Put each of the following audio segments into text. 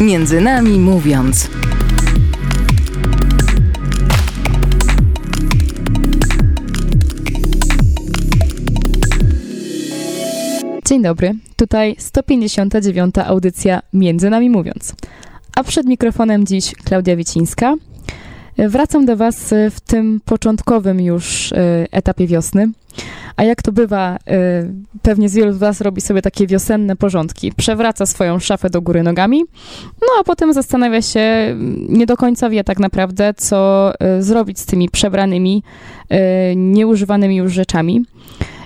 Między nami mówiąc. Dzień dobry, tutaj 159. audycja Między nami mówiąc. A przed mikrofonem dziś Klaudia Wicińska. Wracam do Was w tym początkowym już e, etapie wiosny. A jak to bywa, e, pewnie z wielu z Was robi sobie takie wiosenne porządki. Przewraca swoją szafę do góry nogami, no a potem zastanawia się, nie do końca wie tak naprawdę, co zrobić z tymi przebranymi, nieużywanymi już rzeczami.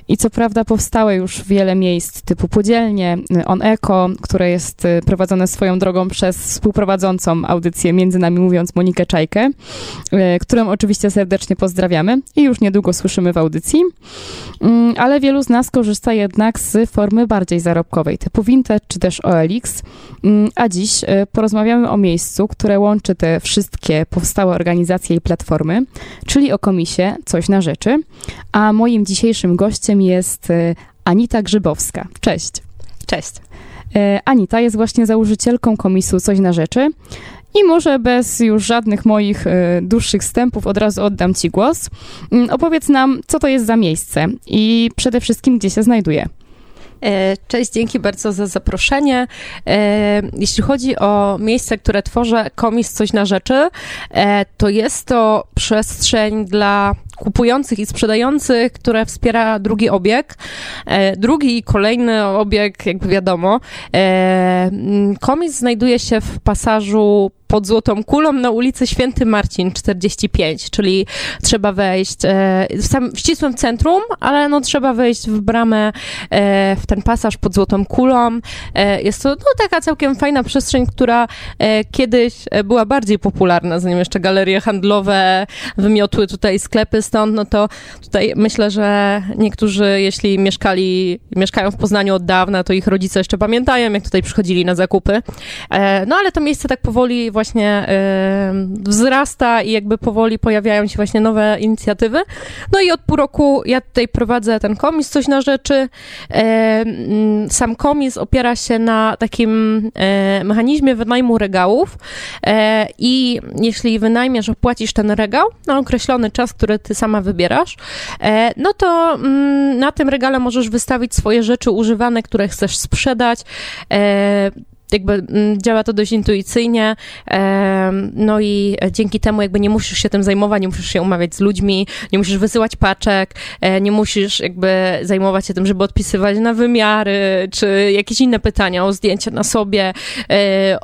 I co prawda powstało już wiele miejsc typu podzielnie, On Eco, które jest y, prowadzone swoją drogą przez współprowadzącą audycję Między Nami Mówiąc Monikę Czajkę, y, którą oczywiście serdecznie pozdrawiamy i już niedługo słyszymy w audycji. Mm, ale wielu z nas korzysta jednak z formy bardziej zarobkowej, typu Vinted czy też OLX. Mm, a dziś y, porozmawiamy o miejscu, które łączy te wszystkie powstałe organizacje i platformy, czyli o komisie Coś na Rzeczy. A moim dzisiejszym gościem jest e, Anita Grzybowska. Cześć. Cześć. E, Anita jest właśnie założycielką komisu Coś na Rzeczy. I może bez już żadnych moich e, dłuższych wstępów od razu oddam Ci głos. Mm, opowiedz nam, co to jest za miejsce i przede wszystkim, gdzie się znajduje. Cześć, dzięki bardzo za zaproszenie. Jeśli chodzi o miejsce, które tworzę, komis Coś na Rzeczy, to jest to przestrzeń dla kupujących i sprzedających, które wspiera drugi obieg. E, drugi i kolejny obieg, jakby wiadomo. E, komis znajduje się w pasażu pod Złotą Kulą na ulicy Święty Marcin 45, czyli trzeba wejść e, w, sam, w ścisłym centrum, ale no trzeba wejść w bramę w ten pasaż pod Złotą Kulą. Jest to no, taka całkiem fajna przestrzeń, która kiedyś była bardziej popularna, zanim jeszcze galerie handlowe wymiotły tutaj sklepy stąd, no to tutaj myślę, że niektórzy, jeśli mieszkali, mieszkają w Poznaniu od dawna, to ich rodzice jeszcze pamiętają, jak tutaj przychodzili na zakupy. E, no ale to miejsce tak powoli właśnie wzrasta i jakby powoli pojawiają się właśnie nowe inicjatywy. No i od pół roku ja tutaj prowadzę ten komis, coś na rzeczy. Sam komis opiera się na takim e, mechanizmie wynajmu regałów e, i jeśli wynajmiesz, opłacisz ten regał na określony czas, który ty sama wybierasz, e, no to mm, na tym regale możesz wystawić swoje rzeczy używane, które chcesz sprzedać jakby mm, działa to dość intuicyjnie, no i dzięki temu jakby nie musisz się tym zajmować, nie musisz się umawiać z ludźmi, nie musisz wysyłać paczek, e, nie musisz jakby zajmować się tym, żeby odpisywać na wymiary, czy jakieś inne pytania o zdjęcie na sobie e,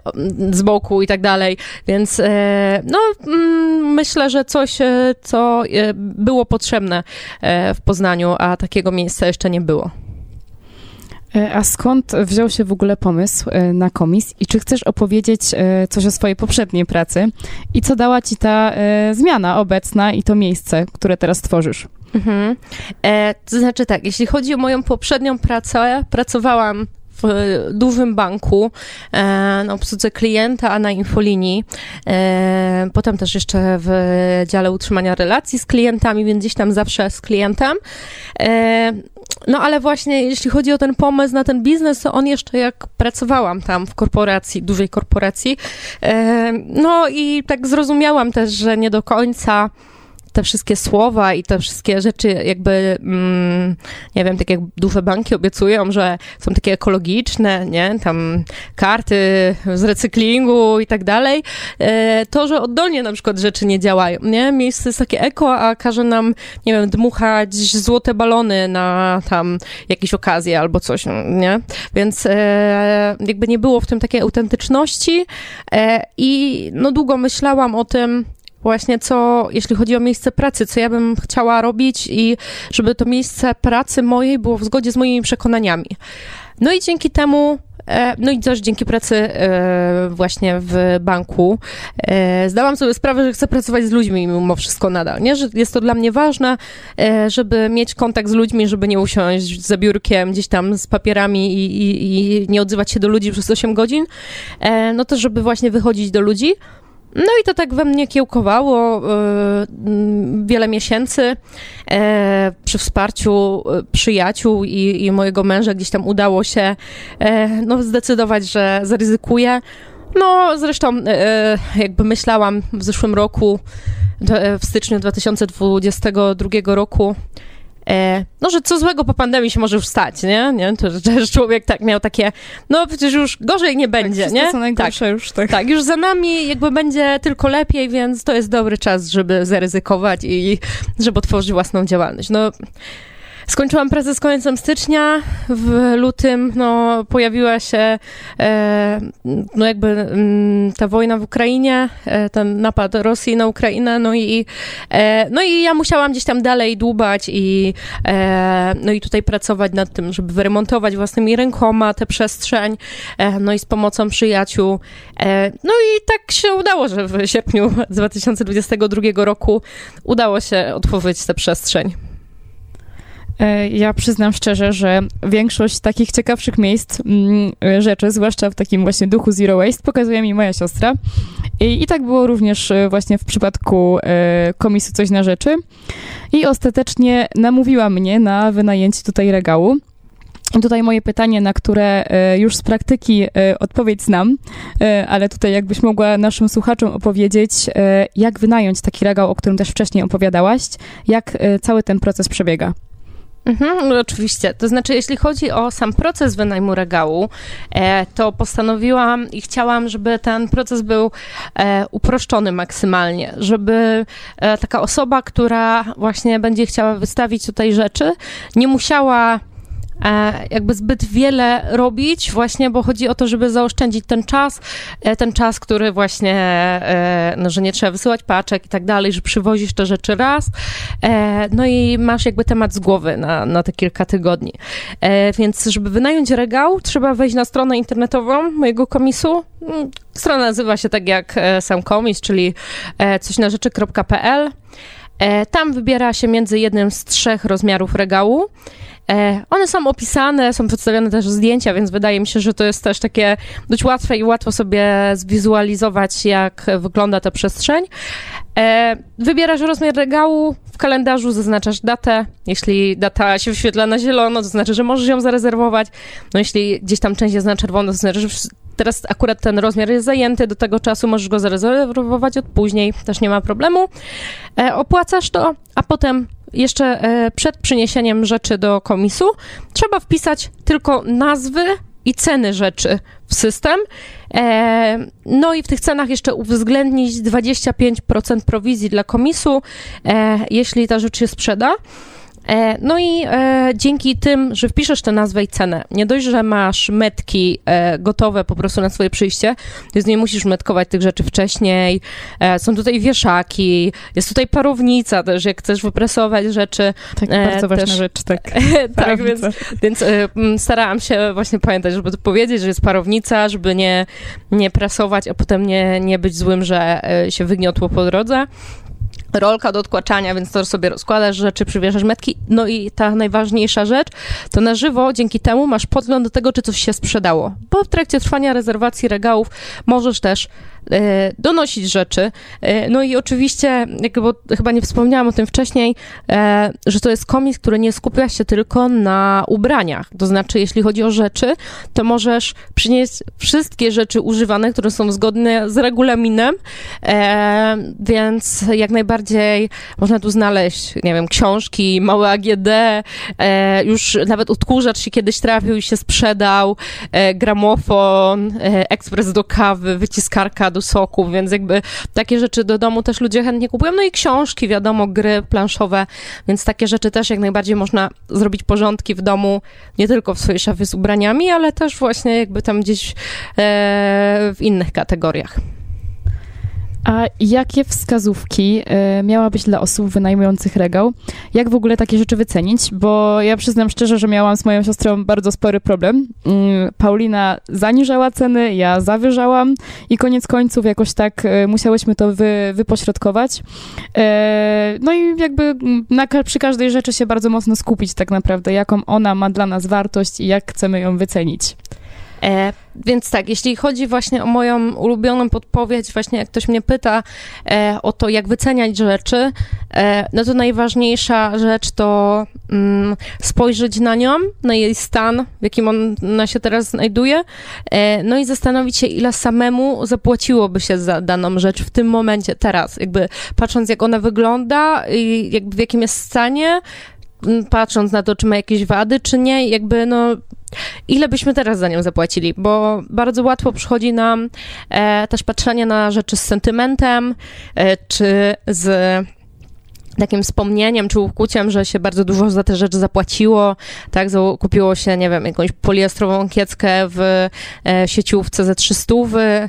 z boku i tak dalej, więc e, no mm, myślę, że coś, co było potrzebne w Poznaniu, a takiego miejsca jeszcze nie było. E, a skąd wziął się w ogóle pomysł e, na komis i czy chcesz opowiedzieć e, coś o swojej poprzedniej pracy i co dała ci ta zmiana obecna i to miejsce, które teraz tworzysz? Mhm. E, to znaczy tak, jeśli chodzi o moją poprzednią pracę, pracowałam w dużym banku e, na obsłudze klienta, a na infolinii. E, potem też jeszcze w dziale utrzymania relacji z klientami, więc gdzieś tam zawsze z klientem. E, no ale właśnie jeśli chodzi o ten pomysł na ten biznes, to on jeszcze jak pracowałam tam w korporacji, dużej korporacji, no i tak zrozumiałam też, że nie do końca te wszystkie słowa i te wszystkie rzeczy jakby, mm, nie wiem, tak jak duże banki obiecują, że są takie ekologiczne, nie, tam karty z recyklingu i tak dalej, e, to, że oddolnie na przykład rzeczy nie działają, nie, miejsce jest takie eko, a każe nam, nie wiem, dmuchać złote balony na tam jakieś okazje albo coś, nie, więc e, jakby nie było w tym takiej autentyczności. E, i no długo myślałam o tym, właśnie co, jeśli chodzi o miejsce pracy, co ja bym chciała robić i żeby to miejsce pracy mojej było w zgodzie z moimi przekonaniami. No i dzięki temu e, no i też dzięki pracy e, właśnie w banku e, zdałam sobie sprawę, że chcę pracować z ludźmi mimo wszystko nadal, nie? Że jest to dla mnie ważne, żeby mieć kontakt z ludźmi, żeby nie usiąść za biurkiem gdzieś tam z papierami i, i, i nie odzywać się do ludzi przez 8 godzin, no to żeby właśnie wychodzić do ludzi. No i to tak we mnie kiełkowało e, wiele miesięcy. E, przy wsparciu e, przyjaciół i, i mojego męża gdzieś tam udało się no, zdecydować, że zaryzykuję. No, zresztą jakby myślałam w zeszłym roku, w styczniu 2022 roku, no, że co złego po pandemii się może już stać, nie? nie? To, że człowiek tak miał takie, no przecież już gorzej nie tak, będzie, tak, nie? Co najgorsze tak, już, tak. Tak, już za nami jakby będzie tylko lepiej, więc to jest dobry czas, żeby zaryzykować i żeby otworzyć własną działalność. No, Skończyłam pracę z końcem stycznia. W lutym no, pojawiła się e, no jakby m, mm, ta wojna w Ukrainie, e, ten napad Rosji na Ukrainę, no i, e, no i ja musiałam gdzieś tam dalej dłubać i, e, no i tutaj pracować nad tym, żeby wyremontować własnymi rękoma tę przestrzeń, e, no i z pomocą przyjaciół. E, no i tak się udało, że w sierpniu 2022 roku udało się otworzyć tę przestrzeń. E, ja przyznam szczerze, że większość takich ciekawszych miejsc, mm, e, rzeczy, zwłaszcza w takim właśnie duchu Zero Waste, pokazuje mi moja siostra. I, i tak było również e, właśnie w przypadku komisu Coś na Rzeczy. I ostatecznie namówiła mnie na wynajęcie tutaj regału. Tutaj moje pytanie, na które już z praktyki odpowiedź znam, ale tutaj jakbyś mogła naszym słuchaczom opowiedzieć, jak wynająć taki regał, o którym też wcześniej opowiadałaś, jak cały ten proces przebiega. Mhm, no oczywiście. To znaczy, jeśli chodzi o sam proces wynajmu regału, e, to postanowiłam i chciałam, żeby ten proces był e, uproszczony maksymalnie, żeby e, taka osoba, która właśnie będzie chciała wystawić tutaj rzeczy, nie musiała jakby zbyt wiele robić, właśnie, bo chodzi o to, żeby zaoszczędzić ten czas, e, ten czas, który właśnie, e, no, że nie trzeba wysyłać paczek i tak dalej, że przywozisz te rzeczy raz, no i masz jakby temat z głowy na, na te kilka tygodni. Więc, żeby wynająć regał, trzeba wejść na stronę internetową mojego komisu. Mm, strona nazywa się tak jak sam komis, czyli cośnarzeczy.pl. Tam wybiera się między jednym z trzech rozmiarów regału. E, one są opisane, są przedstawione też zdjęcia, więc wydaje mi się, że to jest też takie dość łatwe i łatwo sobie zwizualizować, jak wygląda ta przestrzeń. E, wybierasz rozmiar regału, w kalendarzu zaznaczasz datę. Jeśli data się wyświetla na zielono, to znaczy, że możesz ją zarezerwować. No jeśli gdzieś tam część jest na czerwono, to znaczy, że teraz akurat ten rozmiar jest zajęty, do tego czasu możesz go zarezerwować od później, też nie ma problemu. E, opłacasz to, a potem jeszcze e, przed przyniesieniem rzeczy do komisu trzeba wpisać tylko nazwy i ceny rzeczy w system. E, no i w tych cenach jeszcze uwzględnić 25% prowizji dla komisu, e, jeśli ta rzecz się sprzeda. E, no i e, dzięki tym, że wpiszesz tę nazwę i cenę, nie dość, że masz metki e, gotowe po prostu na swoje przyjście, więc nie musisz metkować tych rzeczy wcześniej. Są tutaj wieszaki, jest tutaj parownica też, jak chcesz wypresować rzeczy. Tak, bardzo ważna rzecz, tak. tak, więc, więc starałam się właśnie pamiętać, żeby to powiedzieć, że jest parownica, żeby nie, nie presować, a potem nie, nie być złym, że się wygniotło po drodze rolka do odkłaczania, więc to sobie rozkładasz rzeczy, przywieszasz metki. No i ta najważniejsza rzecz, to na żywo dzięki temu masz podgląd do tego, czy coś się sprzedało. Bo w trakcie trwania rezerwacji regałów możesz też donosić rzeczy. E, no i oczywiście, jakby, chyba nie wspomniałam o tym wcześniej, e, że to jest komis, który nie skupia się tylko na ubraniach. To znaczy, jeśli chodzi o rzeczy, to możesz przynieść wszystkie rzeczy używane, które są zgodne z regulaminem, e, więc jak najbardziej można tu znaleźć, nie wiem, książki, małe AGD, e, już nawet odkurzacz się kiedyś trafił i się sprzedał, e, gramofon, ekspres do kawy, wyciskarka do soków, więc jakby takie rzeczy do domu też ludzie chętnie kupują. No i książki, wiadomo, gry planszowe, więc takie rzeczy też jak najbardziej można zrobić porządki w domu, nie tylko w swojej szafie z ubraniami, ale też właśnie jakby tam gdzieś e, w innych kategoriach. A jakie wskazówki y, miałabyś dla osób wynajmujących regał? Jak w ogóle takie rzeczy wycenić? Bo ja przyznam szczerze, że miałam z moją siostrą bardzo spory problem. Y, Paulina zaniżała ceny, ja zawyżałam i koniec końców jakoś tak y, musiałyśmy to wy, wypośrodkować. No i jakby na, przy każdej rzeczy się bardzo mocno skupić tak naprawdę, jaką ona ma dla nas wartość i jak chcemy ją wycenić. E, więc tak, jeśli chodzi właśnie o moją ulubioną podpowiedź, właśnie jak ktoś mnie pyta e, o to, jak wyceniać rzeczy, e, no to najważniejsza rzecz to mm, spojrzeć na nią, na jej stan, w jakim ona się teraz znajduje, e, no i zastanowić się, ile samemu zapłaciłoby się za daną rzecz w tym momencie, teraz, jakby patrząc, jak ona wygląda i jakby w jakim jest stanie, patrząc na to, czy ma jakieś wady, czy nie, jakby no ile byśmy teraz za nią zapłacili, bo bardzo łatwo przychodzi nam e, też patrzenie na rzeczy z sentymentem, e, czy z takim wspomnieniem czy ukłuciem, że się bardzo dużo za te rzeczy zapłaciło, tak, kupiło się, nie wiem, jakąś poliestrową kieckę w e, sieciówce za 300, e,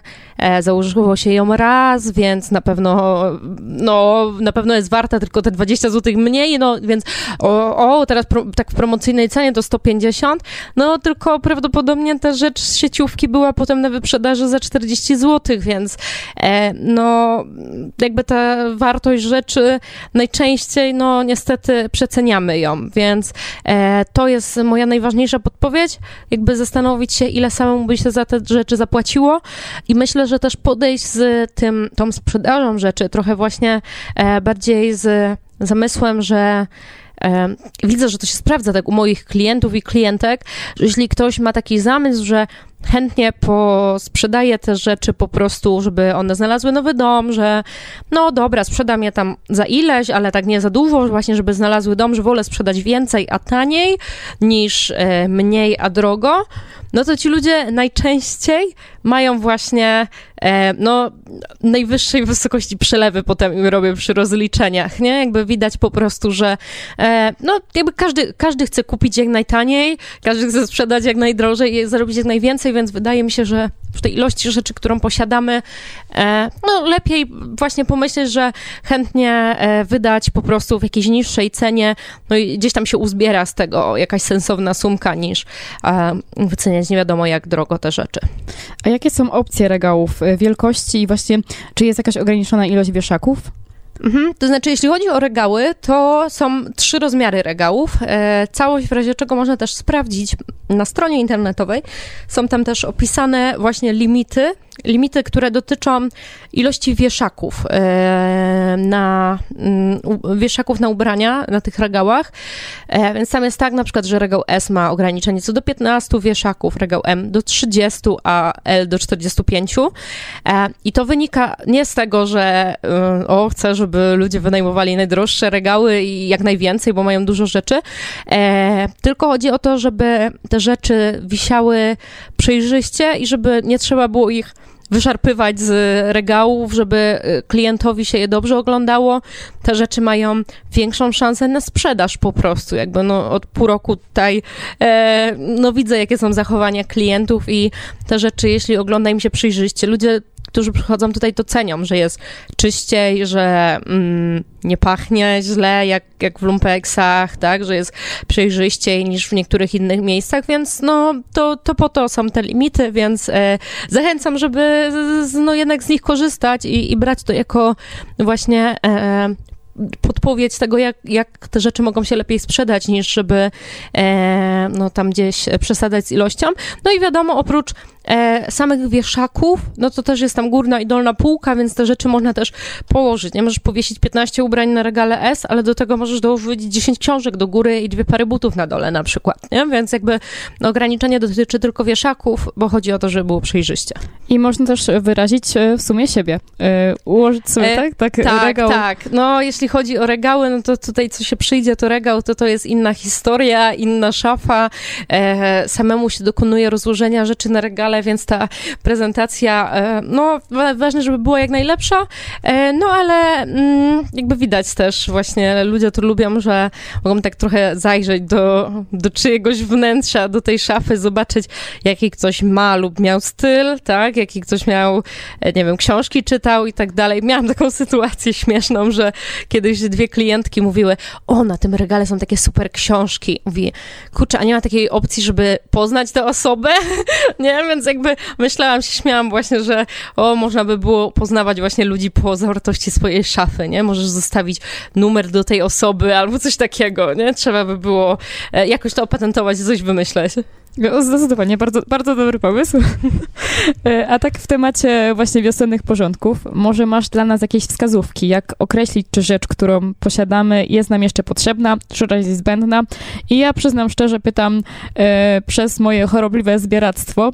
założyło się ją raz, więc na pewno, no, na pewno jest warta tylko te 20 zł mniej, no, więc o, o teraz pro, tak w promocyjnej cenie to 150, no, tylko prawdopodobnie ta rzecz z sieciówki była potem na wyprzedaży za 40 zł, więc e, no, jakby ta wartość rzeczy najczęściej najczęściej, no niestety przeceniamy ją, więc e, to jest moja najważniejsza podpowiedź, jakby zastanowić się, ile samemu by się za te rzeczy zapłaciło. I myślę, że też podejść z tym, tą sprzedażą rzeczy trochę właśnie e, bardziej z zamysłem, że e, widzę, że to się sprawdza tak u moich klientów i klientek, że jeśli ktoś ma taki zamysł, że chętnie posprzedaję te rzeczy po prostu, żeby one znalazły nowy dom, że no dobra, sprzedam je tam za ileś, ale tak nie za dużo, właśnie żeby znalazły dom, że wolę sprzedać więcej, a taniej, niż e, mniej, a drogo, no to ci ludzie najczęściej mają właśnie e, no, najwyższej wysokości przelewy potem im robię przy rozliczeniach, nie? Jakby widać po prostu, że e, no jakby każdy, każdy chce kupić jak najtaniej, każdy chce sprzedać jak najdrożej zarobić jak najwięcej, więc wydaje mi się, że w tej ilości rzeczy, którą posiadamy, e, no lepiej właśnie pomyśleć, że chętnie e, wydać po prostu w jakiejś niższej cenie, no i gdzieś tam się uzbiera z tego jakaś sensowna sumka, niż e, wyceniać nie wiadomo jak drogo te rzeczy. A jakie są opcje regałów wielkości i właśnie czy jest jakaś ograniczona ilość wieszaków? Mhm. To znaczy, jeśli chodzi o regały, to są trzy rozmiary regałów. E, całość, w razie czego można też sprawdzić na stronie internetowej. Są tam też opisane właśnie limity limity, które dotyczą ilości wieszaków e, na mm, wieszaków na ubrania na tych regałach. E, więc tam jest tak na przykład, że regał S ma ograniczenie co do 15 wieszaków, regał M do 30, a L do 45. E, I to wynika nie z tego, że o, chcę, żeby ludzie wynajmowali najdroższe regały i jak najwięcej, bo mają dużo rzeczy, tylko chodzi o to, żeby te rzeczy wisiały przejrzyście i żeby nie trzeba było ich wyszarpywać z regałów, żeby y, klientowi się je dobrze oglądało. Te rzeczy mają większą szansę na sprzedaż po prostu. Jakby no, od pół roku tutaj e, no, widzę, jakie są zachowania klientów i te rzeczy, jeśli ogląda im się przejrzyście, ludzie którzy przychodzą tutaj, to cenią, że jest czyściej, że mm, nie pachnie źle, jak, jak w lumpeksach, tak, że jest przejrzyściej niż w niektórych innych miejscach, więc no, to, to po to są te limity, więc e, zachęcam, żeby z, no, jednak z nich korzystać i, i brać to jako właśnie e, podpowiedź tego, jak, jak te rzeczy mogą się lepiej sprzedać, niż żeby e, no, tam gdzieś przesadzać z ilością. No i wiadomo, oprócz e, samych wieszaków, no to też jest tam górna i dolna półka, więc te rzeczy można też położyć. Nie możesz powiesić 15 ubrań na regale S, ale do tego możesz dołożyć 10 książek do góry i dwie pary butów na dole na przykład, nie? Więc jakby ograniczenie dotyczy tylko wieszaków, bo chodzi o to, żeby było przejrzyście. I można też wyrazić e, w sumie siebie. E, ułożyć sobie, e, tak? Tak, tak, regał. tak. No, jeśli chodzi o regały, no to tutaj co się przyjdzie, to regał, to to jest inna historia, inna szafa. E, samemu się dokonuje rozłożenia rzeczy na regale, więc ta prezentacja, e, no ważne, żeby była jak najlepsza, e, no ale mm, jakby widać też właśnie, ludzie to lubią, że mogą tak trochę zajrzeć do, do czyjegoś wnętrza, do tej szafy, zobaczyć jaki ktoś ma lub miał styl, tak, jaki ktoś miał, e, nie wiem, książki czytał i tak dalej. Miałam taką sytuację śmieszną, że kiedyś dwie klientki mówiły, o, na tym regale są takie super książki. Mówi, kurczę, a nie ma takiej opcji, żeby poznać tę osobę? nie, więc jakby myślałam się, śmiałam właśnie, że o, można by było poznawać właśnie ludzi po zawartości swojej szafy, nie? Możesz zostawić numer do tej osoby albo coś takiego, nie? Trzeba by było e, jakoś to opatentować, coś wymyśleć. No, zdecydowanie, bardzo, bardzo dobry pomysł. E, a tak w temacie właśnie wiosennych porządków, może masz dla nas jakieś wskazówki, jak określić, czy rzecz, którą posiadamy, jest nam jeszcze potrzebna, czy raczej zbędna? I ja przyznam szczerze, pytam e, przez moje chorobliwe zbieractwo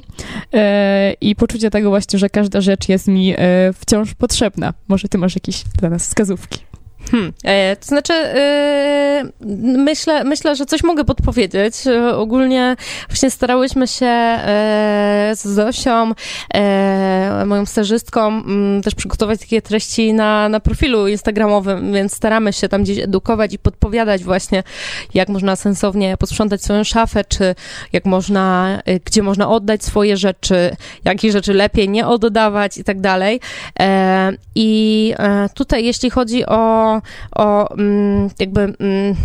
e, i poczucie tego właśnie, że każda rzecz jest mi e, wciąż potrzebna. Może ty masz jakieś dla nas wskazówki? Hmm, e, to znaczy, e, myślę, myślę, że coś mogę podpowiedzieć. E, ogólnie właśnie starałyśmy się e, z Zosią, moją stażystką, mm, też przygotować takie treści na, na profilu instagramowym, więc staramy się tam gdzieś edukować i podpowiadać właśnie, jak można sensownie posprzątać swoją szafę, czy jak można, gdzie można oddać swoje rzeczy, jakich rzeczy lepiej nie oddawać i tak dalej. I tutaj, jeśli chodzi o o, mm, jakby mm,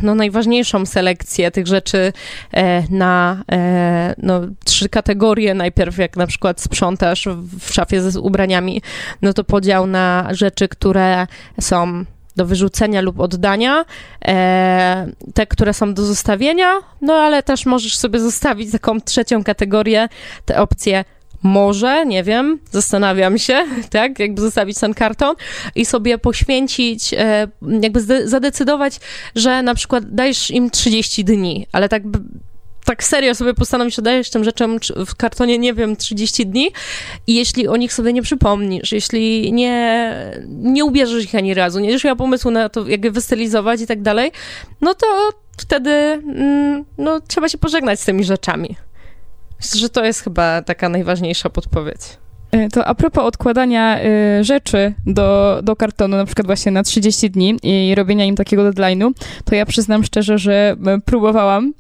no, najważniejszą selekcję tych rzeczy e, na e, no, trzy kategorie. Najpierw jak na przykład sprzątasz w szafie ze ubraniami, no to podział na rzeczy, które są do wyrzucenia lub oddania, e, te, które są do zostawienia, no ale też możesz sobie zostawić taką trzecią kategorię, te opcje może, nie wiem, zastanawiam się, tak, jakby zostawić ten karton i sobie poświęcić, e, jakby zadecydować, że na przykład dajesz im 30 dni, ale tak tak serio sobie postanowić, że dajesz tym rzeczom w kartonie, nie wiem, 30 dni i jeśli o nich sobie nie przypomnisz, jeśli nie, nie ubierzesz ich ani razu, nie będziesz miał pomysłu na to, jak je wystylizować i tak dalej, no to wtedy mm, no, trzeba się pożegnać z tymi rzeczami. Myślę, że to jest chyba taka najważniejsza podpowiedź. E, to a propos odkładania y, rzeczy do, do kartonu, na przykład właśnie na 30 dni i robienia im takiego deadline'u, to ja przyznam szczerze, że próbowałam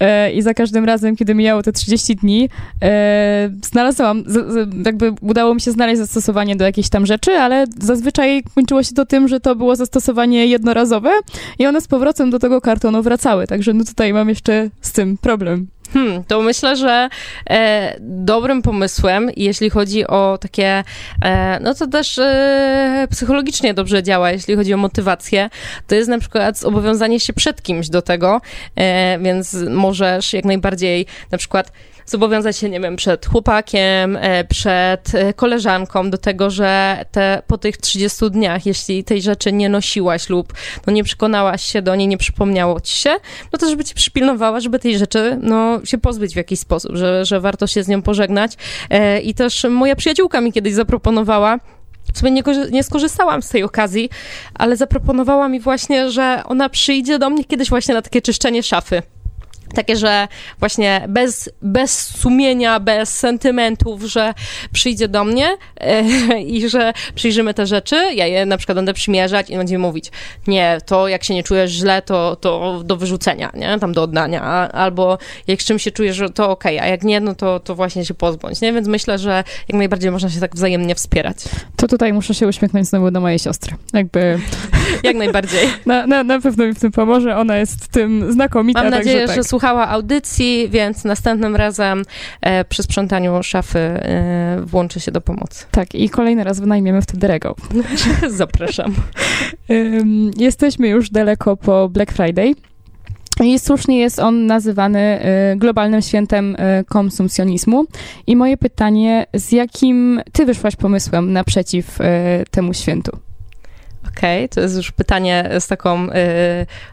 e, i za każdym razem, kiedy mijało te 30 dni, e, znalazłam, z, z, jakby udało mi się znaleźć zastosowanie do jakiejś tam rzeczy, ale zazwyczaj kończyło się to tym, że to było zastosowanie jednorazowe i one z powrotem do tego kartonu wracały, także no tutaj mam jeszcze z tym problem. Hmm, to myślę, że e, dobrym pomysłem, jeśli chodzi o takie, e, no to też e, psychologicznie dobrze działa, jeśli chodzi o motywację, to jest na przykład zobowiązanie się przed kimś do tego, e, więc możesz jak najbardziej na przykład zobowiązać się, nie wiem, przed chłopakiem, e, przed e, koleżanką do tego, że te, po tych 30 dniach, jeśli tej rzeczy nie nosiłaś lub no, nie przekonałaś się do niej, nie przypomniało ci się, no to żeby ci przypilnowała, żeby tej rzeczy no, się pozbyć w jakiś sposób, że, że warto się z nią pożegnać. E, I też moja przyjaciółka mi kiedyś zaproponowała, w sumie nie, nie, skorzystałam z tej okazji, ale zaproponowała mi właśnie, że ona przyjdzie do mnie kiedyś właśnie na takie czyszczenie szafy. Takie, że właśnie bez, bez sumienia, bez sentymentów, że przyjdzie do mnie e, i że przyjrzymy te rzeczy, ja je na przykład będę przymierzać i będziemy mówić, nie, to jak się nie czujesz źle, to, to do wyrzucenia, nie, tam do oddania, albo jak z czym się czujesz, to okej, okay, a jak nie, no to, to właśnie się pozbądź, nie, więc myślę, że jak najbardziej można się tak wzajemnie wspierać. To tutaj muszę się uśmiechnąć znowu do mojej siostry, jakby... jak najbardziej. Na, na, na pewno mi w tym pomoże, ona jest tym znakomita, Mam nadzieję, tak. że słuchała audycji, więc następnym razem e, przy sprzątaniu szafy e, włączy się do pomocy. Tak, i kolejny raz wynajmiemy wtedy regał. Zapraszam. Jesteśmy już daleko po Black Friday. I słusznie jest on nazywany y, globalnym świętem y, konsumpcjonizmu. I moje pytanie, z jakim ty wyszłaś pomysłem naprzeciw y, temu świętu? Okej, okay, to jest już pytanie z taką y,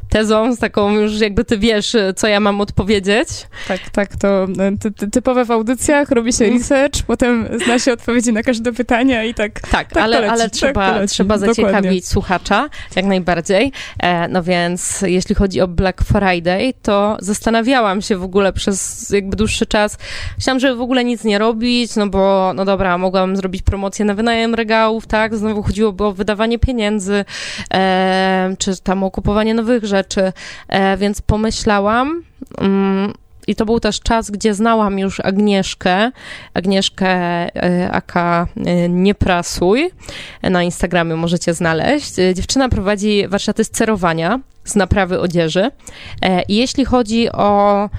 tezą, z taką już jakby ty wiesz, co ja mam odpowiedzieć. Tak, tak, to y, ty, ty, typowe w audycjach, robi się mhm. research, potem zna się odpowiedzi na każde pytanie i tak. Tak, tak ale, ale trzeba, tak trzeba zaciekawić Dokładnie. słuchacza, jak najbardziej. E, no więc jeśli chodzi o Black Friday, to zastanawiałam się w ogóle przez jakby dłuższy czas. Myślałam, że w ogóle nic nie robić, no bo no dobra, mogłam zrobić promocję na wynajem regałów, tak, znowu chodziłoby o wydawanie pieniędzy, e, czy tam o kupowanie nowych rzeczy, e, więc pomyślałam. Mm, i to był też czas, gdzie znałam już Agnieszkę, Agnieszkę e, Aka e, Nie Prasuj. Na Instagramie możecie znaleźć. Dziewczyna prowadzi warsztaty sterowania z naprawy odzieży. I jeśli chodzi o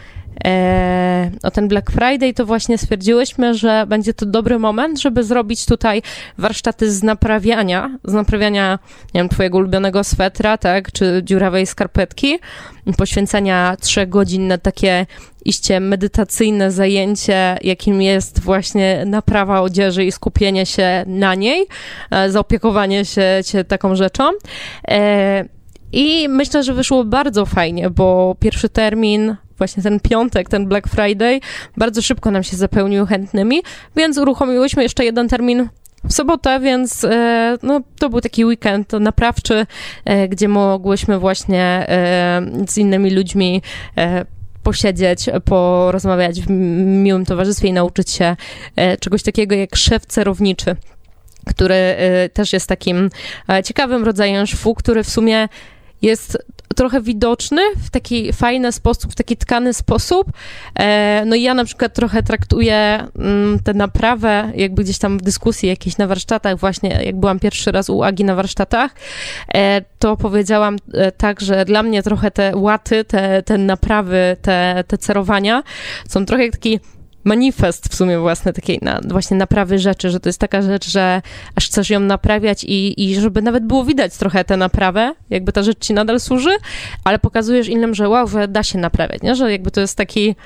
e, o ten Black Friday, to właśnie stwierdziłyśmy, że będzie to dobry moment, żeby zrobić tutaj warsztaty z naprawiania, z naprawiania, nie wiem, twojego ulubionego swetra, tak, czy dziurawej skarpetki, poświęcenia trzech godzin na takie iście medytacyjne zajęcie, jakim jest właśnie naprawa odzieży i skupienie się na niej, e, zaopiekowanie się, się taką rzeczą. E, I myślę, że wyszło bardzo fajnie, bo pierwszy termin właśnie ten piątek, ten Black Friday, bardzo szybko nam się zapełnił chętnymi, więc uruchomiłyśmy jeszcze jeden termin w sobotę, więc e, no, to był taki weekend naprawczy, gdzie mogłyśmy właśnie z innymi ludźmi posiedzieć, porozmawiać w miłym towarzystwie i nauczyć się e, czegoś takiego jak szef cerowniczy który e, też jest takim e, ciekawym rodzajem szwu, który w sumie jest trochę widoczny w taki fajny sposób, w taki tkany sposób. E, no i ja na przykład trochę traktuję mm, tę naprawę, jakby gdzieś tam w dyskusji jakiejś na warsztatach, właśnie jak byłam pierwszy raz u Agi na warsztatach, e, to powiedziałam e, tak, że dla mnie trochę te łaty, te, te naprawy, te, te cerowania są trochę jak taki manifest w sumie własny takiej na, właśnie naprawy rzeczy, że to jest taka rzecz, że aż chcesz ją naprawiać i, i żeby nawet było widać trochę tę naprawę, jakby ta rzecz ci nadal służy, ale pokazujesz innym, że wow, że da się naprawiać, nie? że jakby to jest taki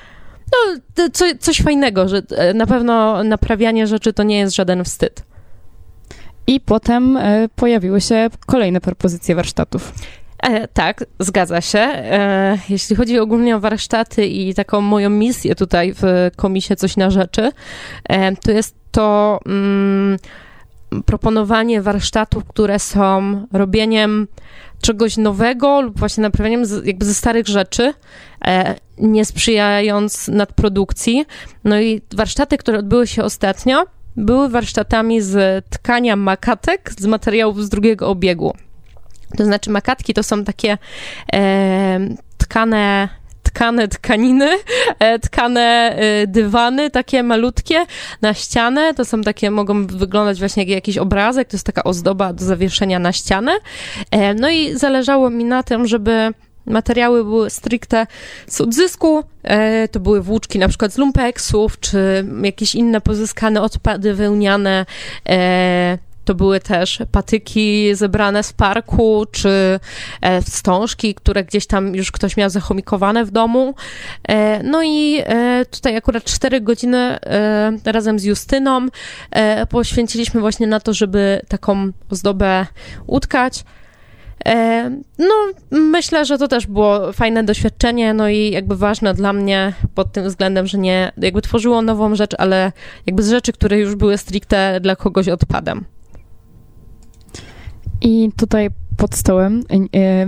no, co, coś fajnego, że e, na pewno naprawianie rzeczy to nie jest żaden wstyd. I potem e, pojawiły się kolejne propozycje warsztatów. E, tak, zgadza się. E, jeśli chodzi ogólnie o warsztaty i taką moją misję tutaj w komisie Coś na Rzeczy, e, to jest to mm, proponowanie warsztatów, które są robieniem czegoś nowego lub właśnie naprawianiem z, jakby ze starych rzeczy, e, nie sprzyjając nadprodukcji. No i warsztaty, które odbyły się ostatnio, były warsztatami z tkania makatek z materiałów z drugiego obiegu. To znaczy makatki to są takie e, tkane tkane tkaniny, e, tkane e, dywany, takie malutkie na ścianę. To są takie, mogą wyglądać właśnie jak jakiś obrazek, to jest taka ozdoba do zawieszenia na ścianę. E, no i zależało mi na tym, żeby materiały były stricte z odzysku. To były włóczki na przykład z lumpeksów, czy jakieś inne pozyskane odpady wełniane, to były też patyki zebrane z parku, czy e, wstążki, które gdzieś tam już ktoś miał zachomikowane w domu. E, no i e, tutaj akurat 4 godziny razem z Justyną poświęciliśmy właśnie na to, żeby taką ozdobę utkać. No, myślę, że to też było fajne doświadczenie, no i jakby ważne dla mnie pod tym względem, że nie jakby tworzyło nową rzecz, ale jakby z rzeczy, które już były stricte dla kogoś odpadem. I tutaj pod stołem, e, e,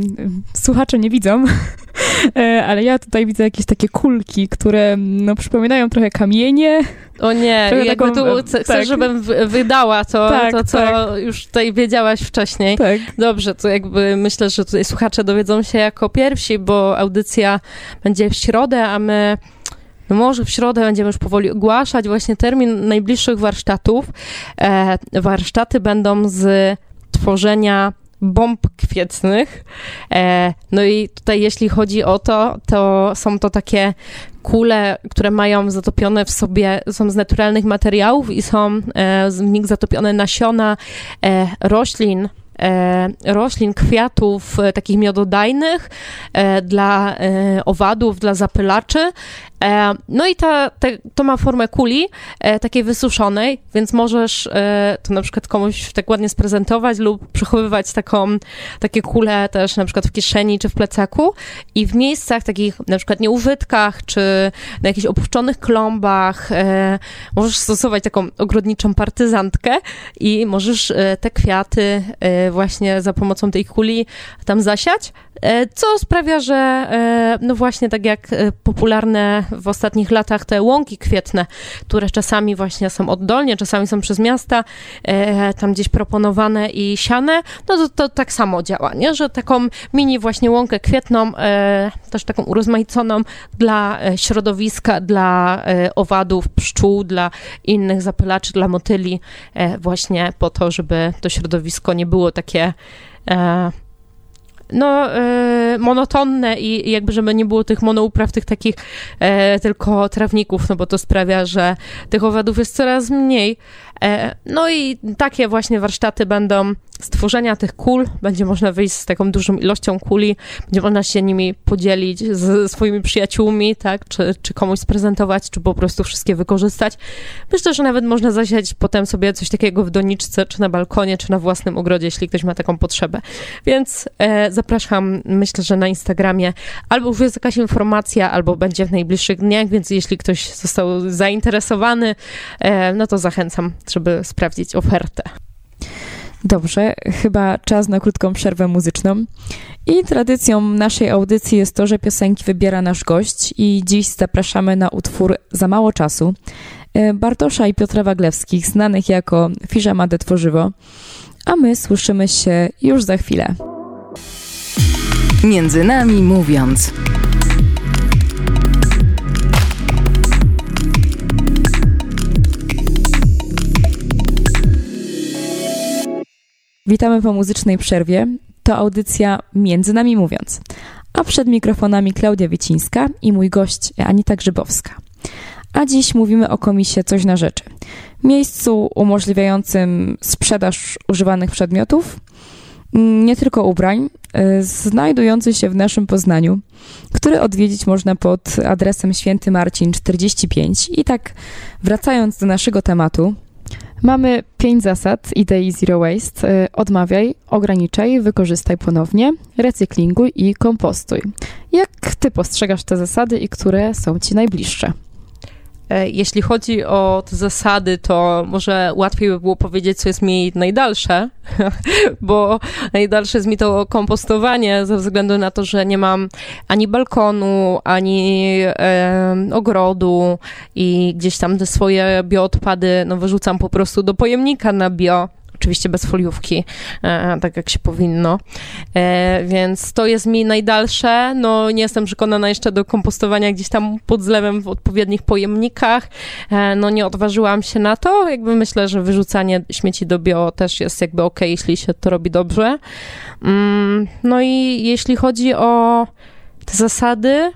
słuchacze nie widzą, e, ale ja tutaj widzę jakieś takie kulki, które no, przypominają trochę kamienie. O nie, trochę jakby taką, tu chcesz, tak. żebym wydała to, tak, to co tak. już tutaj wiedziałaś wcześniej. Tak. Dobrze, to jakby myślę, że tutaj słuchacze dowiedzą się jako pierwsi, bo audycja będzie w środę, a my no może w środę będziemy już powoli ogłaszać właśnie termin najbliższych warsztatów. Warsztaty będą z tworzenia bomb kwiecnych. E, no i tutaj jeśli chodzi o to, to są to takie kule, które mają zatopione w sobie, są z naturalnych materiałów i są e, w nich zatopione nasiona e, roślin, roślin, kwiatów takich miododajnych dla owadów, dla zapylaczy. E, no i ta, to ma formę kuli, e, takiej wysuszonej, więc możesz e, to na przykład komuś tak ładnie sprezentować lub przechowywać taką, takie kule też na przykład w kieszeni czy w plecaku i w miejscach takich na przykład nieużytkach czy na jakichś opuszczonych klombach możesz stosować taką ogrodniczą partyzantkę i możesz te kwiaty właśnie za pomocą tej kuli tam zasiać, co sprawia, że no właśnie tak jak popularne w ostatnich latach te łąki kwietne, które czasami właśnie są oddolnie, czasami są przez miasta e, tam gdzieś proponowane i siane, no to, to tak samo działa, nie? że taką mini właśnie łąkę kwietną, e, też taką urozmaiconą dla e, środowiska, dla e, owadów, pszczół, dla innych zapylaczy, dla motyli, e, właśnie po to, żeby to środowisko nie było takie e, no monotonne i, i jakby, żeby nie było tych monoupraw, tych takich e, tylko trawników, no bo to sprawia, że tych owadów jest coraz mniej. E, no i takie właśnie warsztaty będą stworzenia tych kul. Będzie można wyjść z taką dużą ilością kuli, będzie można się nimi podzielić z swoimi przyjaciółmi, tak, czy, czy komuś sprezentować, czy po prostu wszystkie wykorzystać. Myślę, że nawet można zasiać potem sobie coś takiego w doniczce, czy na balkonie, czy na własnym ogrodzie, jeśli ktoś ma taką potrzebę. Więc e, zapraszam, myślę, że na Instagramie albo już jest jakaś informacja, albo będzie w najbliższych dniach, więc jeśli ktoś został zainteresowany, e, no to zachęcam, żeby sprawdzić ofertę. Dobrze, chyba czas na krótką przerwę muzyczną. I tradycją naszej audycji jest to, że piosenki wybiera nasz gość i dziś zapraszamy na utwór Za mało czasu e, Bartosza i Piotra Waglewskich, znanych jako Fiżamade Tworzywo, a my słyszymy się już za chwilę. Między nami mówiąc. Witamy po muzycznej przerwie. To audycja Między nami mówiąc. A przed mikrofonami Klaudia Wiecińska i mój gość Anita Grzybowska. A dziś mówimy o komisie Coś na rzeczy. Miejscu umożliwiającym sprzedaż używanych przedmiotów, nie tylko ubrań, y, znajdujący się w naszym Poznaniu, który odwiedzić można pod adresem Święty Marcin 45. I tak wracając do naszego tematu, Mamy pięć zasad idei Zero Waste. Y, odmawiaj, ograniczaj, wykorzystaj ponownie, recyklinguj i kompostuj. Jak ty postrzegasz te zasady i które są ci najbliższe? E, jeśli chodzi o te zasady, to może łatwiej by było powiedzieć, co jest mi najdalsze, bo najdalsze jest mi to kompostowanie ze względu na to, że nie mam ani balkonu, ani e, ogrodu i gdzieś tam te swoje bioodpady no, wyrzucam po prostu do pojemnika na bio oczywiście bez foliówki, e, tak jak się powinno. E, więc to jest mi najdalsze. No nie jestem przekonana jeszcze do kompostowania gdzieś tam pod zlewem w odpowiednich pojemnikach. E, no nie odważyłam się na to. Jakby myślę, że wyrzucanie śmieci do bio też jest jakby ok, jeśli się to robi dobrze. Mm, no i jeśli chodzi o te zasady,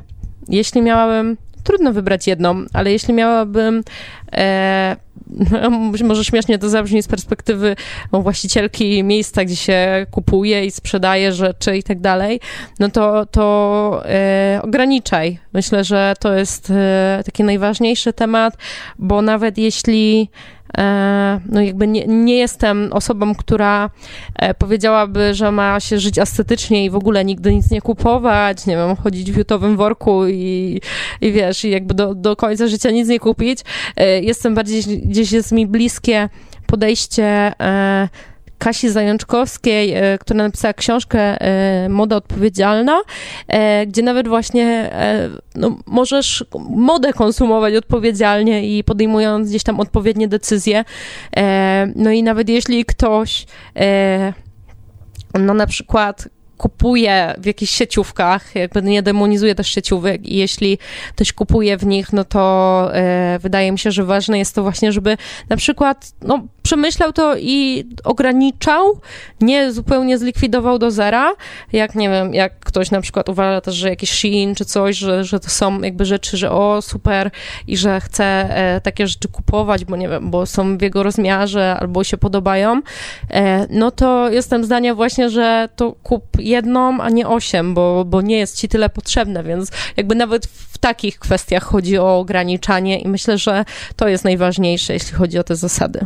jeśli miałabym trudno wybrać jedną, ale jeśli miałabym e, może śmiesznie to zabrzmi z perspektywy no, właścicielki miejsca, gdzie się kupuje i sprzedaje rzeczy i tak dalej, no to, to e, ograniczaj. Myślę, że to jest e, taki najważniejszy temat, bo nawet jeśli no jakby nie, nie jestem osobą, która e, powiedziałaby, że ma się żyć estetycznie i w ogóle nigdy nic nie kupować, nie wiem, chodzić w jutowym worku i, i wiesz, i jakby do, do końca życia nic nie kupić. E, jestem bardziej, gdzieś jest mi bliskie podejście Kasi Zajączkowskiej, e, która napisała książkę e, Moda Odpowiedzialna, e, gdzie nawet właśnie no, możesz modę konsumować odpowiedzialnie i podejmując gdzieś tam odpowiednie decyzje. No i nawet jeśli ktoś no na przykład kupuje w jakichś sieciówkach, jakby nie demonizuje też sieciówek i jeśli ktoś kupuje w nich, no to wydaje mi się, że ważne jest to właśnie, żeby na przykład no, przemyślał to i ograniczał, nie zupełnie zlikwidował do zera, jak nie wiem, jak ktoś na przykład uważa też, że jakiś Shein czy coś, że, że to są jakby rzeczy, że o super i że chce e, takie rzeczy kupować, bo nie wiem, bo są w jego rozmiarze albo się podobają, e, no to jestem zdania właśnie, że to kup jedną, a nie osiem, bo, bo nie jest ci tyle potrzebne, więc jakby nawet w takich kwestiach chodzi o ograniczanie i myślę, że to jest najważniejsze, jeśli chodzi o te zasady.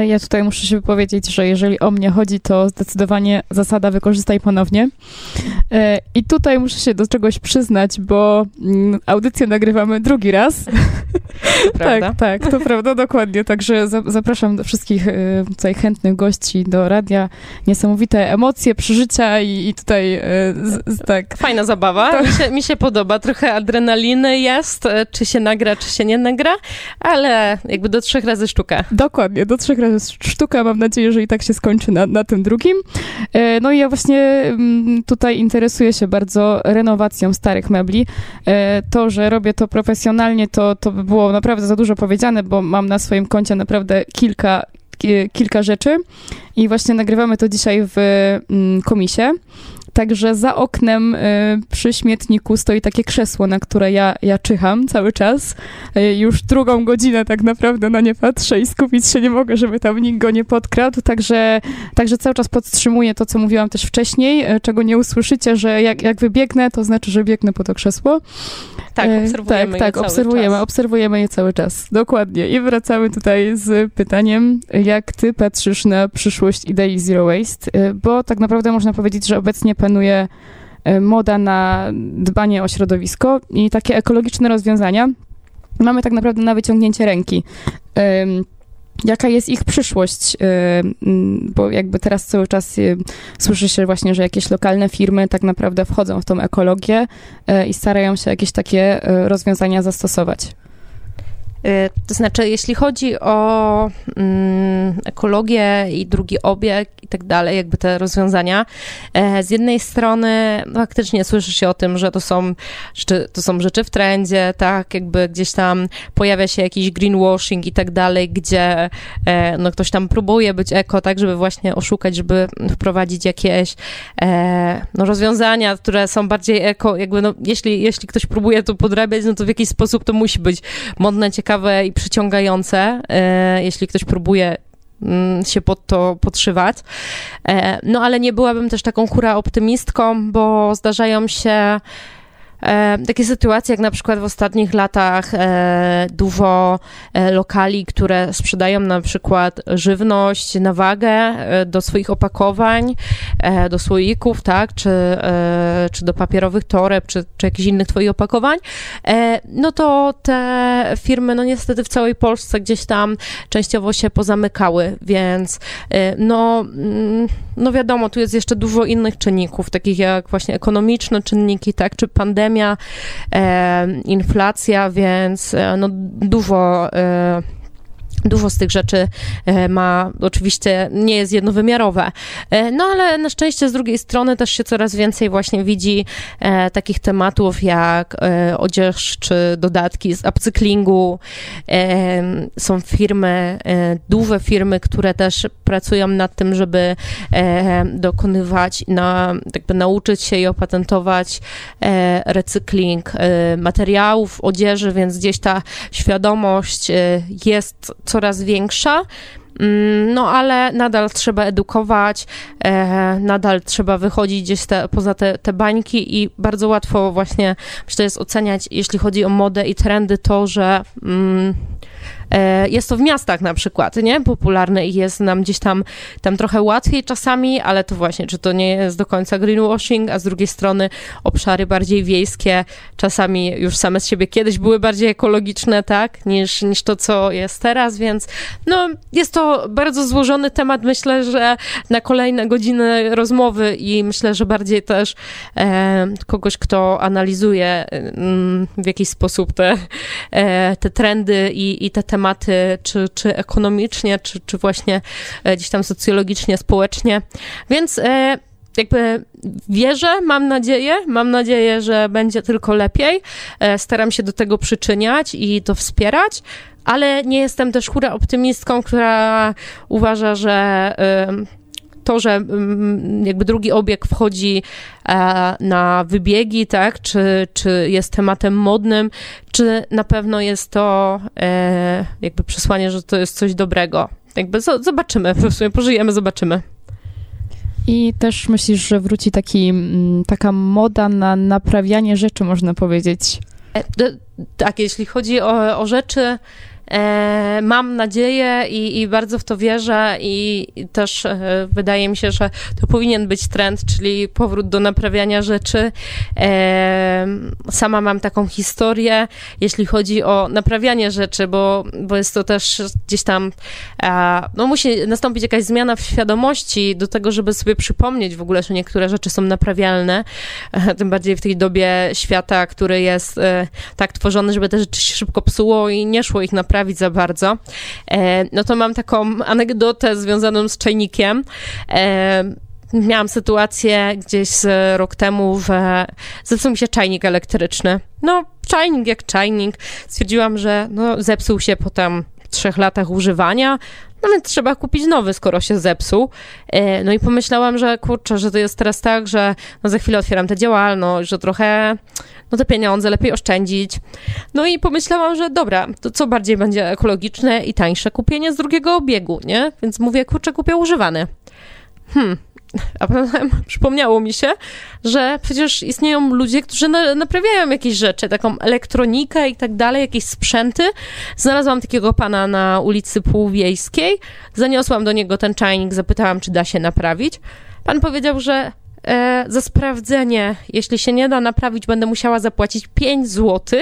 ja tutaj muszę się wypowiedzieć, że jeżeli o mnie chodzi, to zdecydowanie zasada wykorzystaj ponownie. E, I tutaj muszę się do czegoś przyznać, bo mm, audycję nagrywamy drugi raz. tak, tak, to prawda, dokładnie. Także zapraszam do wszystkich e, tutaj chętnych gości do radia. Niesamowite emocje, przeżycia i, i tutaj z, z, tak. Fajna zabawa. To... Mi, się, mi się podoba. Trochę adrenaliny jest, czy się nagra, czy się nie nagra, ale jakby do trzech razy sztuka. Dokładnie, do trzech razy sztuka. Mam nadzieję, że i tak się skończy na, na tym drugim. E, no i ja właśnie mm, tutaj interesuję się bardzo renowacją starych mebli. E, to, że robię to profesjonalnie, to, to by było naprawdę za dużo powiedziane, bo mam na swoim koncie naprawdę kilka, kilka rzeczy i właśnie nagrywamy to dzisiaj w mm, komisie Także za oknem y, przy śmietniku stoi takie krzesło, na które ja, ja czyham cały czas. Y, już drugą godzinę tak naprawdę na nie patrzę i skupić się nie mogę, żeby tam nikt go nie podkradł. Także, także cały czas podtrzymuję to, co mówiłam też wcześniej, y, czego nie usłyszycie, że jak, jak wybiegnę, to znaczy, że biegnę po to krzesło. Tak, obserwujemy tak, tak, cały obserwujemy, czas. obserwujemy je cały czas. Dokładnie. I wracamy tutaj z pytaniem, jak ty patrzysz na przyszłość idei Zero Waste, bo tak naprawdę można powiedzieć, że obecnie panuje moda na dbanie o środowisko i takie ekologiczne rozwiązania mamy tak naprawdę na wyciągnięcie ręki. Jaka jest ich przyszłość? Bo jakby teraz cały czas słyszy się właśnie, że jakieś lokalne firmy tak naprawdę wchodzą w tą ekologię i starają się jakieś takie rozwiązania zastosować. To znaczy, jeśli chodzi o mm, ekologię i drugi obieg i tak dalej, jakby te rozwiązania, e, z jednej strony faktycznie słyszy się o tym, że to są, rzeczy, to są rzeczy w trendzie, tak, jakby gdzieś tam pojawia się jakiś greenwashing i tak dalej, gdzie e, no, ktoś tam próbuje być eko, tak, żeby właśnie oszukać, żeby wprowadzić jakieś e, no, rozwiązania, które są bardziej eko, jakby no, jeśli, jeśli ktoś próbuje to podrabiać, no to w jakiś sposób to musi być modne, ciekawe, ciekawe i przyciągające, e, jeśli ktoś próbuje mm, się pod to podszywać. E, no ale nie byłabym też taką hura optymistką, bo zdarzają się E, takie sytuacje, jak na przykład w ostatnich latach e, dużo e, lokali, które sprzedają na przykład żywność na wagę do swoich opakowań, do słoików, tak, czy, czy do papierowych toreb, czy, czy jakichś innych twoich opakowań, no to te firmy, no niestety w całej Polsce gdzieś tam częściowo się pozamykały, więc no, mm, no wiadomo, tu jest jeszcze dużo innych czynników, takich jak właśnie ekonomiczne czynniki, tak, czy pandemia, e, inflacja, więc e, no, dużo e, Dużo z tych rzeczy e, ma, oczywiście nie jest jednowymiarowe. E, no ale na szczęście z drugiej strony też się coraz więcej właśnie widzi e, takich tematów jak odzież czy dodatki z upcyklingu. Są firmy, duże firmy, które też pracują nad tym, żeby dokonywać, na, jakby nauczyć się i opatentować recykling materiałów, odzieży, więc gdzieś ta świadomość jest coraz większa. Mm, no, ale nadal trzeba edukować, e, nadal trzeba wychodzić gdzieś te, poza te, te bańki i bardzo łatwo właśnie, myślę, jest oceniać, jeśli chodzi o modę i trendy, to, że mm, jest to w miastach na przykład, nie? Popularne i jest nam gdzieś tam, tam trochę łatwiej czasami, ale to właśnie, czy to nie jest do końca greenwashing, a z drugiej strony obszary bardziej wiejskie czasami już same z siebie kiedyś były bardziej ekologiczne, tak? Niż, niż to, co jest teraz, więc no, jest to bardzo złożony temat. Myślę, że na kolejne godziny rozmowy i myślę, że bardziej też e, kogoś, kto analizuje mm, w jakiś sposób te, e, te trendy i, i te tematy, tematy, czy, czy ekonomicznie, czy, czy właśnie e, gdzieś tam socjologicznie, społecznie. Więc e, jakby wierzę, mam nadzieję, mam nadzieję, że będzie tylko lepiej. E, staram się do tego przyczyniać i to wspierać, ale nie jestem też hura optymistką, która uważa, że to, że mm, jakby drugi obieg wchodzi e, na wybiegi, tak, czy, czy jest tematem modnym, czy na pewno jest to e, jakby przesłanie, że to jest coś dobrego. Jakby zobaczymy, w sumie pożyjemy, zobaczymy. I też myślisz, że wróci taki, mm, taka moda na naprawianie rzeczy, można powiedzieć? E, tak, jeśli chodzi o, o rzeczy, mam nadzieję i, i, bardzo w to wierzę i, i też e, wydaje mi się, że to powinien być trend, czyli powrót do naprawiania rzeczy. E, sama mam taką historię, jeśli chodzi o naprawianie rzeczy, bo, bo jest to też gdzieś tam, no musi nastąpić jakaś zmiana w świadomości do tego, żeby sobie przypomnieć w ogóle, że niektóre rzeczy są naprawialne, tym bardziej w tej dobie świata, który jest tak tworzony, żeby te rzeczy się szybko psuło i nie szło ich naprawić za bardzo, e, no to mam taką anegdotę związaną z czajnikiem. E, miałam sytuację gdzieś rok temu, że zepsuł mi się czajnik elektryczny. No, czajnik jak czajnik. Stwierdziłam, że no, zepsuł się potem trzech latach używania, no więc trzeba kupić nowy, skoro się zepsuł. E, no i pomyślałam, że kurczę, że to jest teraz tak, że no za chwilę otwieram tę działalność, że trochę no te pieniądze lepiej oszczędzić. No i pomyślałam, że dobra, to co bardziej będzie ekologiczne i tańsze? Kupienie z drugiego obiegu, nie? Więc mówię, kurczę, kupię używany. Hmm, a potem przypomniało mi się, że przecież istnieją ludzie, którzy na, naprawiają jakieś rzeczy, taką elektronikę i tak dalej, jakieś sprzęty. Znalazłam takiego pana na ulicy Półwiejskiej, zaniosłam do niego ten czajnik, zapytałam, czy da się naprawić. Pan powiedział, że e, za sprawdzenie, jeśli się nie da naprawić, będę musiała zapłacić 5 zł.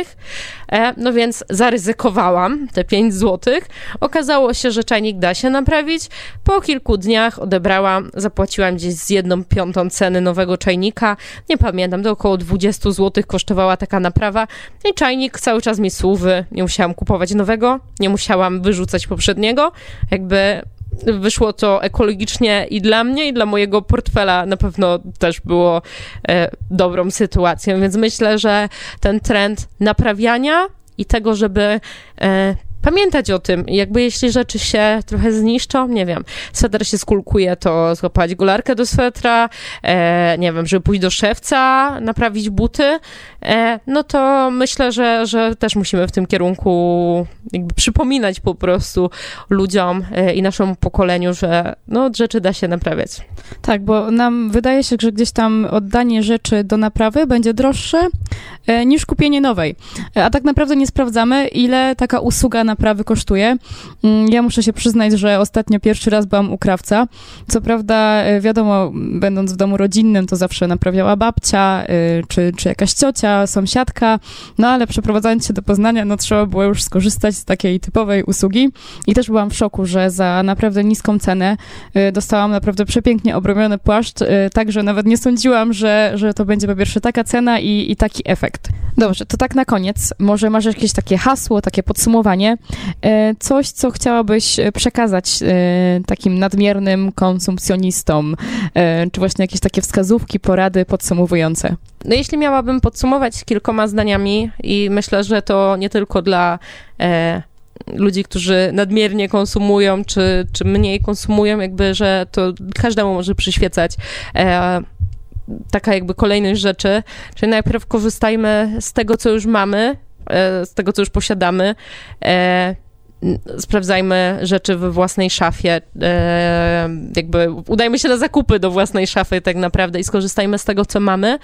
E, no więc zaryzykowałam te 5 zł. Zakazało się, że czajnik da się naprawić. Po kilku dniach odebrałam, zapłaciłam gdzieś z jedną piątą ceny nowego czajnika. Nie pamiętam, to około 20 zł kosztowała taka naprawa. I czajnik cały czas mi służy. Nie musiałam kupować nowego, nie musiałam wyrzucać poprzedniego. Jakby wyszło to ekologicznie i dla mnie, i dla mojego portfela na pewno też było e, dobrą sytuacją. Więc myślę, że ten trend naprawiania i tego, żeby e, pamiętać o tym. Jakby jeśli rzeczy się trochę zniszczą, nie wiem, sweter się skulkuje, to złapać golarkę do swetra, e, nie wiem, żeby pójść do szewca, naprawić buty, e, no to myślę, że, że też musimy w tym kierunku jakby przypominać po prostu ludziom e, i naszemu pokoleniu, że no, rzeczy da się naprawiać. Tak, bo nam wydaje się, że gdzieś tam oddanie rzeczy do naprawy będzie droższe e, niż kupienie nowej. E, a tak naprawdę nie sprawdzamy, ile taka usługa naprawy kosztuje. Mm, ja muszę się przyznać, że ostatnio pierwszy raz byłam u krawca. Co prawda, e, wiadomo, będąc w domu rodzinnym, to zawsze naprawiała babcia, czy, czy jakaś ciocia, sąsiadka, no ale przeprowadzając się do Poznania, no trzeba było już skorzystać z takiej typowej usługi i też byłam w szoku, że za naprawdę niską cenę dostałam naprawdę przepięknie obrobiony płaszcz, także nawet nie sądziłam, że, że to będzie po pierwsze taka cena i, i taki efekt. Dobrze, to tak na koniec. Może masz jakieś takie hasło, takie podsumowanie, e, coś, co chciałabyś przekazać e, takim nadmiernym konsumpcjonistom, e, czy właśnie jakieś takie wskazówki, porady podsumowujące? No jeśli miałabym podsumować kilkoma zdaniami i myślę, że to nie tylko dla e, ludzi, którzy nadmiernie konsumują, czy, czy mniej konsumują, jakby, że to każdemu może przyświecać e, taka jakby kolejność rzeczy, czyli najpierw korzystajmy z tego, co już mamy, e, z tego, co już posiadamy, e, sprawdzajmy rzeczy we własnej szafie, e, jakby udajmy się na zakupy do własnej szafy tak naprawdę i skorzystajmy z tego, co mamy.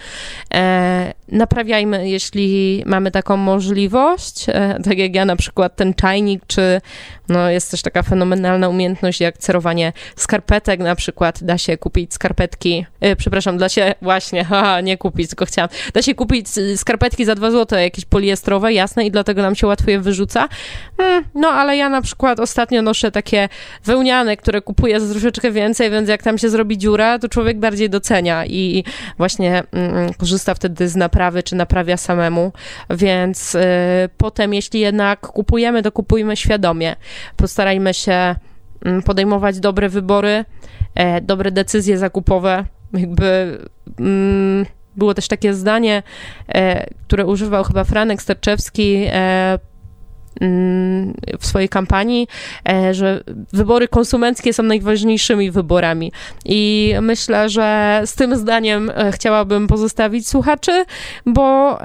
E, naprawiajmy, jeśli mamy taką możliwość, e, tak jak ja na przykład ten czajnik, czy no, jest też taka fenomenalna umiejętność jak cerowanie skarpetek. Na przykład, da się kupić skarpetki, przepraszam, da się właśnie, haha, nie kupić, tylko chciałam, da się kupić skarpetki za 2 zł, jakieś poliestrowe, jasne, i dlatego nam się łatwo je wyrzuca, hmm, no ale ale ja na przykład ostatnio noszę takie wełniane, które kupuję za troszeczkę więcej, więc jak tam się zrobi dziura, to człowiek bardziej docenia i właśnie mm, korzysta wtedy z naprawy, czy naprawia samemu, więc y, potem jeśli jednak kupujemy, to kupujmy świadomie. Postarajmy się y, podejmować dobre wybory, e, dobre decyzje zakupowe, jakby... Mm, było też takie zdanie, e, które używał chyba Franek Sterczewski e, Mm, w swojej kampanii, że wybory konsumenckie są najważniejszymi wyborami. I myślę, że z tym zdaniem chciałabym pozostawić słuchaczy, bo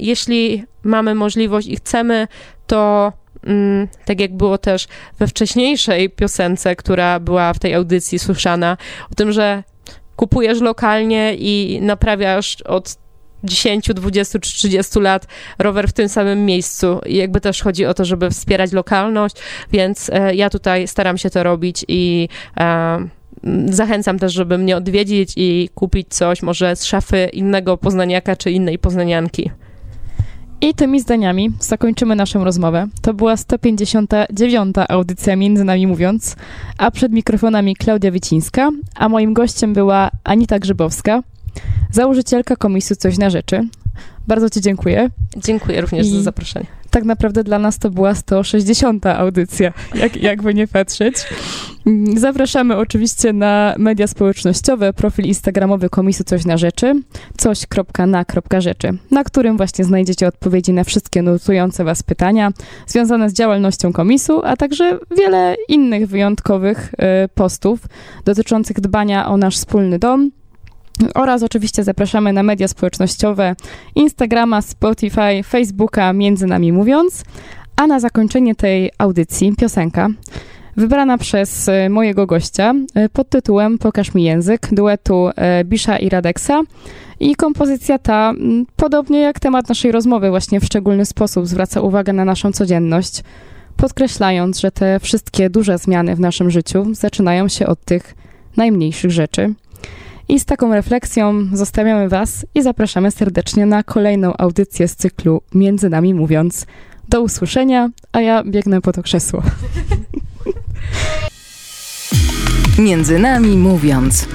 jeśli mamy możliwość i chcemy, to mm, tak jak było też we wcześniejszej piosence, która była w tej audycji słyszana, o tym, że kupujesz lokalnie i naprawiasz od 10, 20 czy 30 lat rower w tym samym miejscu. I jakby też chodzi o to, żeby wspierać lokalność, więc e, ja tutaj staram się to robić i e, zachęcam też, żeby mnie odwiedzić i kupić coś może z szafy innego poznaniaka czy innej poznanianki. I tymi zdaniami zakończymy naszą rozmowę. To była 159. audycja Między Nami Mówiąc, a przed mikrofonami Klaudia Wicińska, a moim gościem była Anita Grzybowska, założycielka komisji Coś na Rzeczy. Bardzo Ci dziękuję. Dziękuję również I, za zaproszenie. Tak naprawdę dla nas to była 160. audycja, jak, jakby nie patrzeć. Zapraszamy oczywiście na media społecznościowe, profil instagramowy Komisu Coś na Rzeczy, coś.na.rzeczy, na którym właśnie znajdziecie odpowiedzi na wszystkie nurtujące Was pytania związane z działalnością komisu, a także wiele innych wyjątkowych y, postów dotyczących dbania o nasz wspólny dom, oraz oczywiście zapraszamy na media społecznościowe Instagrama, Spotify, Facebooka, między nami mówiąc. A na zakończenie tej audycji piosenka wybrana przez e, mojego gościa e, pod tytułem Pokaż mi język duetu e, Bisza i Radeksa. I kompozycja ta, podobnie jak temat naszej rozmowy, właśnie w szczególny sposób zwraca uwagę na naszą codzienność, podkreślając, że te wszystkie duże zmiany w naszym życiu zaczynają się od tych najmniejszych rzeczy. I z taką refleksją zostawiamy Was i zapraszamy serdecznie na kolejną audycję z cyklu Między nami mówiąc. Do usłyszenia, a ja biegnę po to krzesło. Między nami mówiąc.